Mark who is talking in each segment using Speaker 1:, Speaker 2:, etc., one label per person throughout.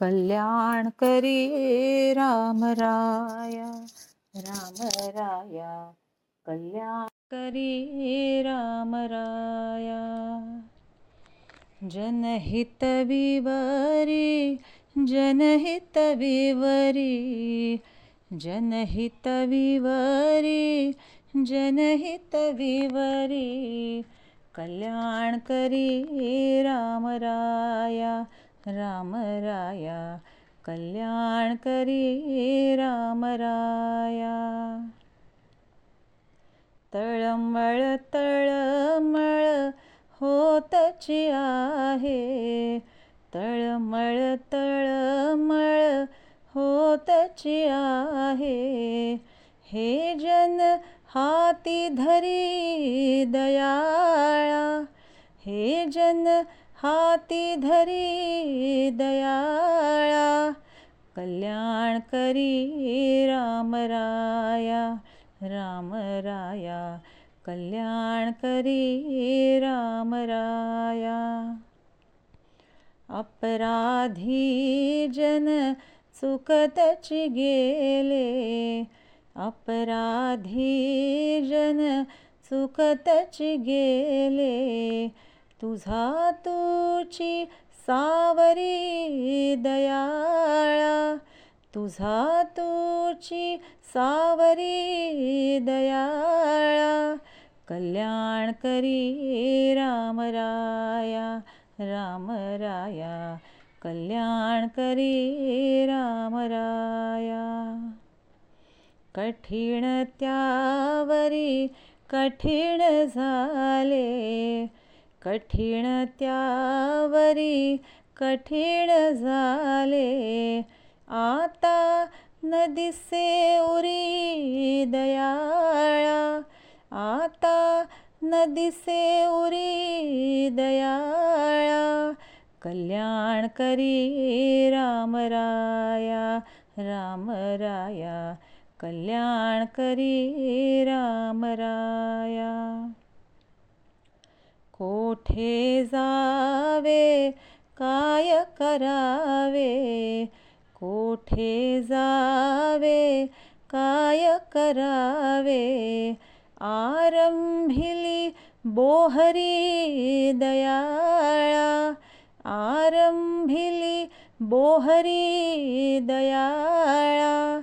Speaker 1: कल्याण करी राम राया राम राया। कल्याण करी राम राया। जनहित विवरी जनहित विवरी। जनहित विवरी जनहित विवरी। कल्याण करी राम राया राम राया कल्याण करी राम राया. तळमळ तळमळ होतची आहे. तळमळ तळमळ होतची आहे. हे जन हाती धरी दयाळा. हे जन हाती धरी दयाळा कल्याण करी राम राया राम राया कल्याण करी राम राया। अपराधी जन चुकतची गेले अपराधी जन चुकतची गेले तुझा तुची सावरी दयाळा. तुझा तुची सावरी दयाळा. कल्याण करी राम रामराया राम राया. कल्याण करी रामराया कठीण त्यावरी कठीण झाले कठीण त्यावरी कठीण झाले. आता न दिसे उरी दयाळा. आता न दिसे उरी दयाळा. कल्याण करी राम रामराया राम राया. कल्याण करी रामराया कोठे जावे, काय करावे? कोठे जावे, काय करावे? आरंभिली बोहरी दयाळा, आरंभिली बोहरी दयाळा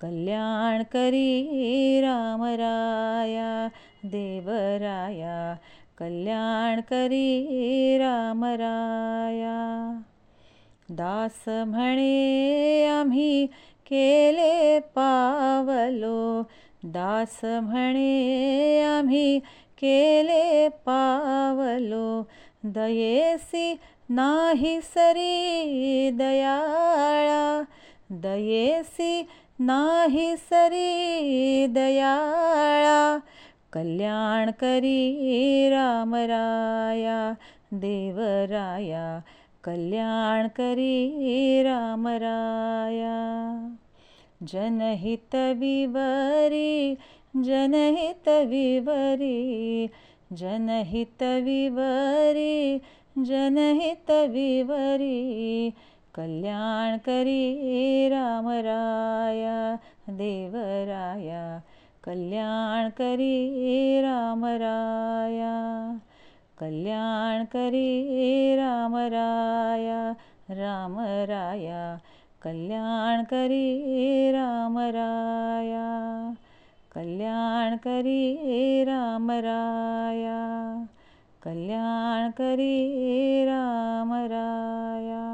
Speaker 1: कल्याण करी राम राया देवराया कल्याण करी राम राया. दास म्हणे आम्ही केले पावलो. दास म्हणे आम्ही केले पावलो. दयेसी नाही सरी दयाळा. दयेसी नाही सरी दयाळा. कल्याणकरी रामराया देवराया कल्याणकरी रामराया राम राया। जनहित विवरि कल्याणकरी रामराया देवराया विवरी जनहित विवरी कल्याण करी राम राया देवराया कल्याण करी राम राया कल्याण करी राम राया राम राया कल्याण करी राम राया